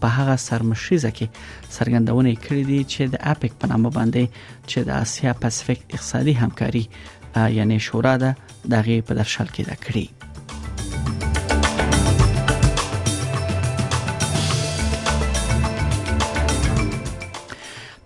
په هغه سرمشریزه کې څرګندونه کړې دي چې د اپیک په نامه باندې چې د اسیا پاسفیک اقتصادي همکاري یعنی شورا ده دغه په درشل کې ده کړی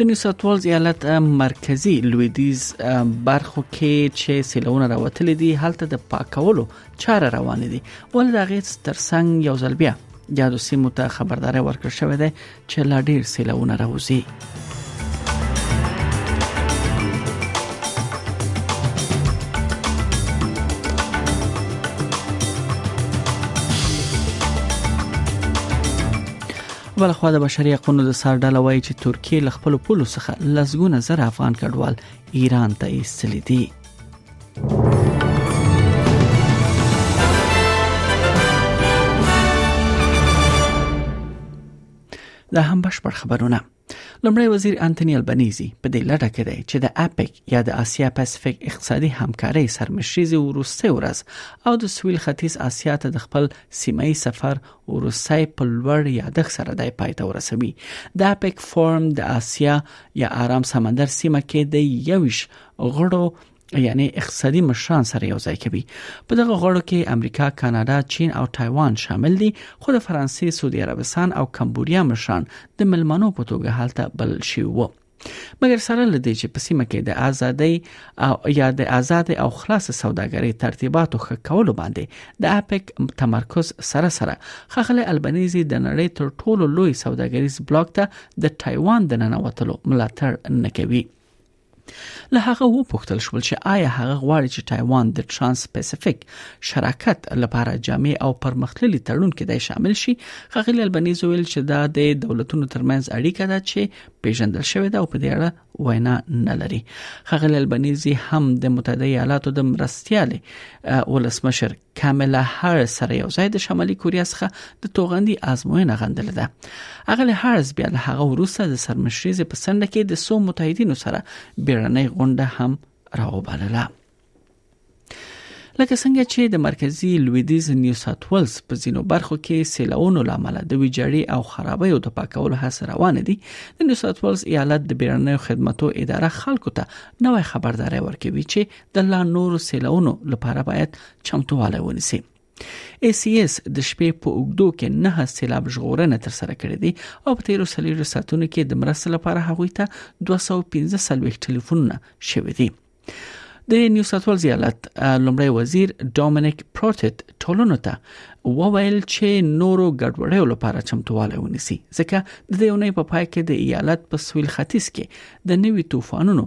د نیو ساوت ویلز ایالت مرکزی لویدیز برخو کې چې سیلونه راوتلې دي هلته د پاکولو چاره روانې دي ول د غیڅ ترڅنګ یو ځل بیا یادو سیمو ته خبرداري ورکړ شوې ده چې لا ډیر سیلونه راوځي بل خو د بشري حقوقو د سر ډله وایي چې ترکیه له خپل پولو څخه لسګونه زر افغان کډوال ایران ته ایستل دي دا هم بشپړ خبرونه لمړی وزیر انټونی البنيزي په دې لړ کې دی چې د اپیک یا د اسیا پاسفیک اقتصادي همکارۍ سرمشريزي ورسته ورځ او د سویل ختیځ اسیا ته د خپل سیمه سفر ورسته په لوړ یادښت سره د پای ته ورسوي د اپیک فورم د اسیا یا آرام سمندر سیمه کې د یوش غړو یعنی اقتصادي مشران سره یو ځای کوي په دغه غړو کې امریکا، کاناډا، چین او تایوان شامل دي خو د فرانسې، سعودي عربستان او کمبودیا مشران د ملمنو په توګه هلته بل شي وو مګر سره لدې چې په سیمه کې د ازادۍ او یا د آزاد او خلاص سوداګرۍ ترتیباتو ښه کولو باندې د اپیک تمرکز سره سره خخله البنيزي د نړۍ تر ټولو لوی سوداګریز بلاک ته د تایوان د ننوتلو ملاتړ نکوي له هغه وپوښتل شول چې آیا هغه غواړي چې تایوان د ترانس پاسفیک شراکت لپاره جامع او پرمختللی تړون کې د شامل شي خغلی البنیز ویل چې دا د دولتونو ترمنځ اړیکه ده چې پیژندل شوې ده او په دې اړه وینا نه لري خغلی البنیزي هم د متحده ایالاتو د مرستيال ولسمشر کاملا هارس سره یو ځای د شمالي کوریا څخه د توغندي آزموینه غندل ده اغلی هارس بیا له هغه وروسته د سرمشریزې په سنډه کې د سو متحدینو سره بیړنۍ غونډه هم راوبلله لکه څنګه چې د مرکزی لویدیز نیو ساوت ولز په ځینو برخو کې سیلاونو لامل د ویجاړي او خرابیو د پاکولو هڅه روانه دي د نیو ساوت ولز ایالت د بیرنیو خدماتو اداره خلکو ته نوې خبرداري ورکوي چې د لا نورو سیلونو لپاره باید چمتووالی ونیسي ACS د شپې په اوګدو کې نه سیلاب ژغورنه تر سره کړې دي او په تیرو سلیرو ساتونو کې د مرستې لپاره هغوی ته 215 ټلیفونونه شوې دي د نیو ساوث ویلز ایالت لمړی وزیر ډومینیک پروټټ ټولونو ته وویل چې نورو ګډوډیو لپاره چمتواله ونیسي ځکه د دې ونې په پای کې د ایالت په سویل ختیځ کې د نوي طوفانونو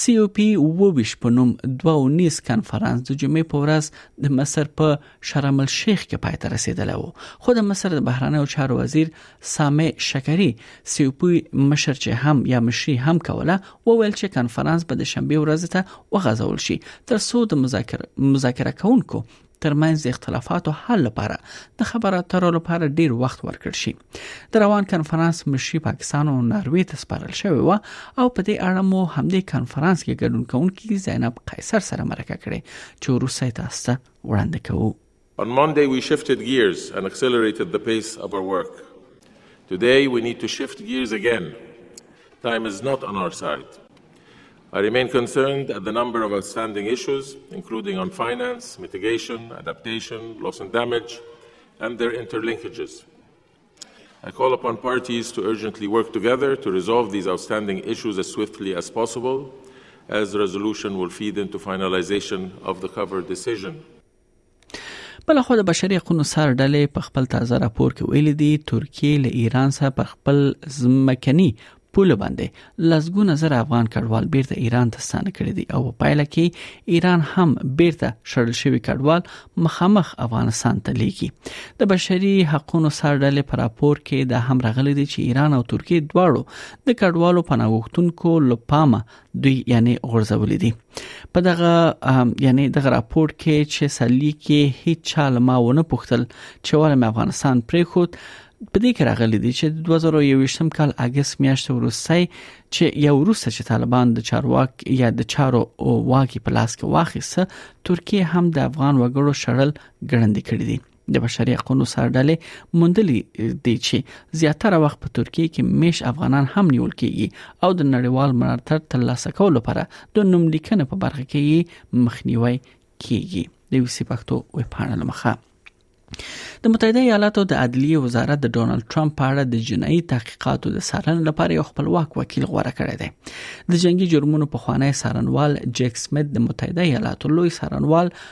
COP اووه ویشت په نوم دوه اونیز کنفرانس د جمعې په ورځ د مصر په شرم الشیخ کې پای ته رسیدلی و خو د مصر د بهرنیو چارو وزیر سامع شکری COP مشر چې هم یا مشري هم کوله وویل چې کنفرانس به د شنبه ورځ ته وغځول شي تر څو د مذاکره مذاکره کوونکو ترمنځ اختلافاتو حل لپاره د خبرو اترو لپاره ډیر وخت ورکړ شي د روان کانفرنس مشري پاکستان او ناروې ته سپارل شوې و او په دې اړه مو همدې کانفرنس کې ګډون کوونکي زینب قیصر سره مرکه کړې چې وروسته تاسو ته وړاندې کوو On Monday, we shifted gears and accelerated the pace of our work. Today, we need to shift gears again. Time is not on our side. I remain concerned at the number of outstanding issues, including on finance, mitigation, adaptation, loss and damage, and their interlinkages. I call upon parties to urgently work together to resolve these outstanding issues as swiftly as possible, as the resolution will feed into finalization of the cover decision. بل خو د بشري حقوقو سر ډلې په خپل تازه راپور کې ویلي دي ترکیه له ایران سره په خپل ځمکني پوله باندې لسګونه زر افغان کډوال بیرته ایران ته ستانه کړي دي او پایله کې ایران هم بیرته شړل شوی کډوال مخامخ افغانستان ته لیږي د بشري حقوقو سرډلې پر راپور کې د هم راغلي دي چې ایران او ترکیه دواړو د کډوالو پناهغښتونکو لپاره دوی یعنی غورځولې دي په دغه یعنی دغه راپور کې چې سلی کې هیڅ چا لمه ونه پوښتل چې ولې افغانستان پرې خو په دې کې راغلي دي چې 2021م کال اگست میاشت وروسته چې یا وروسته چې طالبان د چارواک یا د چارو واګي په لاس کې واخیسته ترکیه هم د افغان وګړو شړل ګړندې کړې دي د بشري حقوقو سرډلې موندلې دي چې زیاتره وخت په ترکیه کې میش افغانان هم نیول کیږي او د نړیوال ملاتړ ترلاسه کولو لپاره د نوم لیکنې په برخه کې مخنیوي کیږي د یو سی پښتو ویب پاڼه لمخه د متحده ایالاتو د عدلیه وزارت د ډونالد ټرمپ په اړه د جنایي تحقیقاتو د څارنې لپاره یو خپلواک وکیل غوړه کړی دی د جنگي جرمونو په خوانی څارنوال جیک سمیت د متحده ایالاتو لوی څارنوال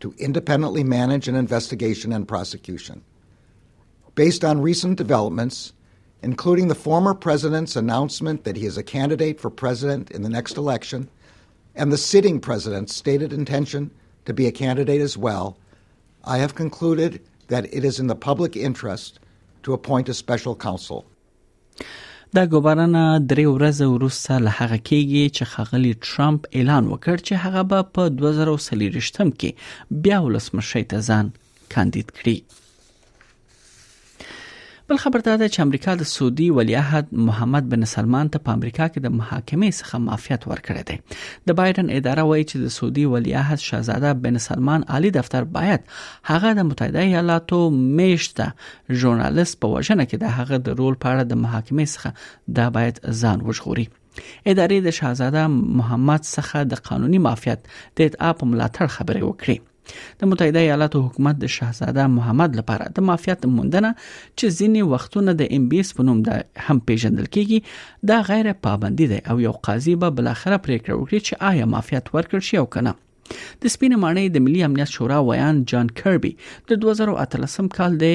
to independently manage an investigation and prosecution. Based on recent developments, including the former president's announcement that he is a candidate for president in the next election, and the sitting president's stated intention to be a candidate as well, I have concluded that it is in the public interest to appoint a special counsel. دا ګوبرنه درې ورځې وروسته له هغه کېږي چې خغلی ټرمپ اعلان وکړ چې هغه به په 2023م کې بیا ولسمشي ته ځان کاندید کړي بل خبر دا ده چې امریکا د سعودي ولیعهد محمد بن سلمان ته په امریکا کې د محاکمې څخه معافیت ورکړی دی د بایدن اداره وایي چې د سعودي ولیعهد شاهزاده بن سلمان عالی دفتر باید هغه د متحده ایالاتو میشته ژورنالیست په وژنه کې د هغه د رول په اړه د محاکمې څخه دا باید ځان وژغوري ادارې د شاهزاده محمد څخه د قانوني معافیت د ادعا په ملاتړ خبرې وکړي د متحده ایالاتو حکومت د شاهزاده محمد لپاره د معافیت موندنه چې ځینې وختونه د ام بي اس په نوم د هم پیژندل کیږي دا غیر پابندي ده او یو قاضي به بل اخره پریکړه وکړي چې آیا معافیت ورکړ شي او کنه د سپینې ماڼۍ د ملي امنیت شورا ویاند جان کربي د 2013 کال د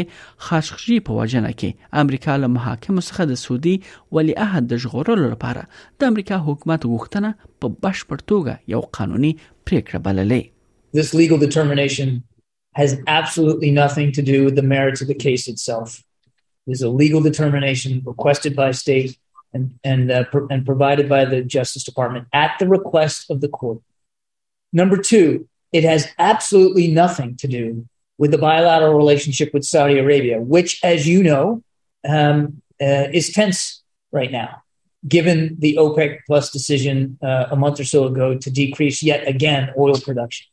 خاشخجي په وژنه کې امریکا له محاکمو څخه د سعودي ولی عهد د ژغورلو لپاره د امریکا حکومت غوښتنه په بشپړ توګه یو قانوني پریکړه بللې This legal determination has absolutely nothing to do with the merits of the case itself. It is a legal determination requested by state and, and, uh, and provided by the Justice Department at the request of the court. Number two, it has absolutely nothing to do with the bilateral relationship with Saudi Arabia, which, as you know, um, uh, is tense right now, given the OPEC plus decision uh, a month or so ago to decrease yet again oil production.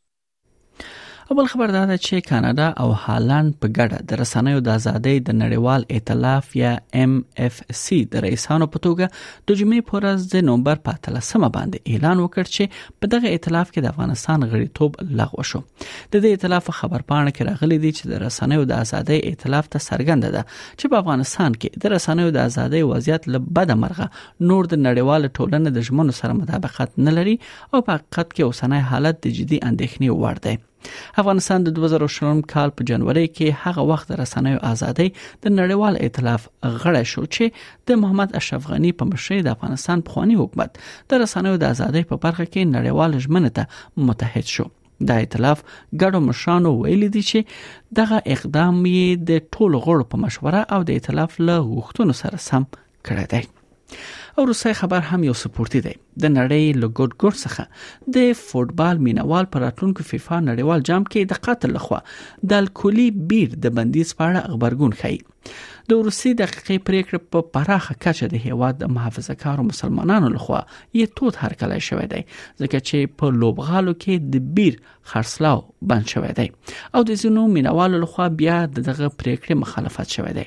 او بل خبر دا ده چې کاناډا او هالند په ګډه د رسنیو د ازادۍ د نړیوال ائتلاف یا ایم اف سی د رئیسانو په توګه د جمعې پر ورځ د نومبر په 13مه باندې اعلان وکړ چې په دغه ائتلاف کې د افغانستان غړیتوب لغوه شو د دې ائتلاف خبرپاڼه کې راغلي دي چې د رسنیو د ازادۍ ائتلاف ته څرګنده ده چې په افغانستان کې د رسنیو د ازادۍ وضعیت له بده مرغه نور د نړیوال ټولنې د ژمنو سره مطابقت نه لري او په حقیقت کې اوسنۍ حالت د جدي اندېښنې وړ دی افغانستان د 2020 کال په جنوري کې هغه وخت رسنیو ازادي د نړیوال ائتلاف غړی شو چې د محمد اشرف غنی په مشرۍ د افغانستان پخوانی حکومت د رسنیو د ازادۍ په برخه کې نړیوال ژمنه ته متحد شو د ائتلاف ګډو مشرانو ویل دي چې دغه اقدام یې د ټولو غړو په مشوره او د ائتلاف له غوښتنو سره سم کړی دی او روسي خبر هم یو سپورتي دی د نړۍ له ګډ ګډ څخه د فوتبال مینوال پر راتلونکو فیفا نړیوال جام کې د قطر لخوا د الکولي بیر د بندیز په اړه خبرګون ښيي د روسي دقیقې پریکړه په پراخه کچه د هیواد د محافظه کارو مسلمانانو لخوا یې تود هرکلی شوی دی ځکه چې په لوبغالو کې د بیر خرڅلاو بند شوی دی او د ځینو مینوالو لخوا بیا دغه پریکړې مخالفت شوی دی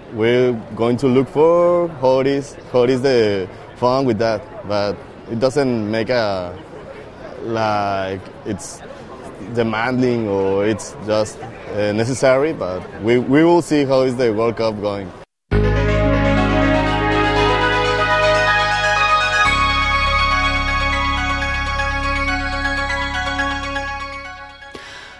we're going to look for what is what is the fun with that, but it doesn't make a like it's demanding or it's just uh, necessary. But we, we will see how is the World Cup going.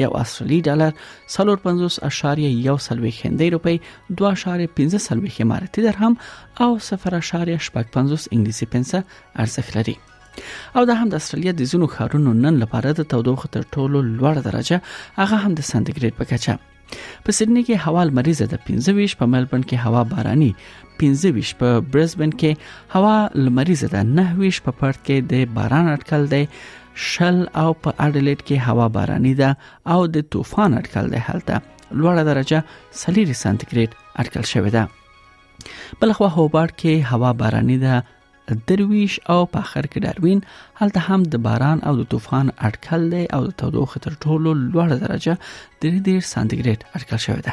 یو استرالی ډالر 450.1 هندۍ روپی 2.15 اماراتي درهم او 0.55 انګلیسي پنسه ارزښت لري او دا هم د استرالیا د زونو خارونو نن لپاره د تودوخه تر ټولو لوړ درجه هغه هم د سانتیګریډ په کچه په سیدنی کې هوا لمریزه ده 25 په ملبورن کې هوا باراني 15 په برزبن کې هوا لمریزه ده 29 په پرت کې د باران اټکل دی شل او په اډلیټ کې هوا باراني ده او د طوفان اټکل دی هلته لوړه درجه سلیری سانتیګریډ اټکل شوې ده بلخوا هوبارت کې هوا باراني ده درویش او په اخر کې داروین هلته هم د باران او د طوفان اټکل دی او د تودوخې تر ټولو لوړه درجه 3 سانتیګریډ اټکل شوې ده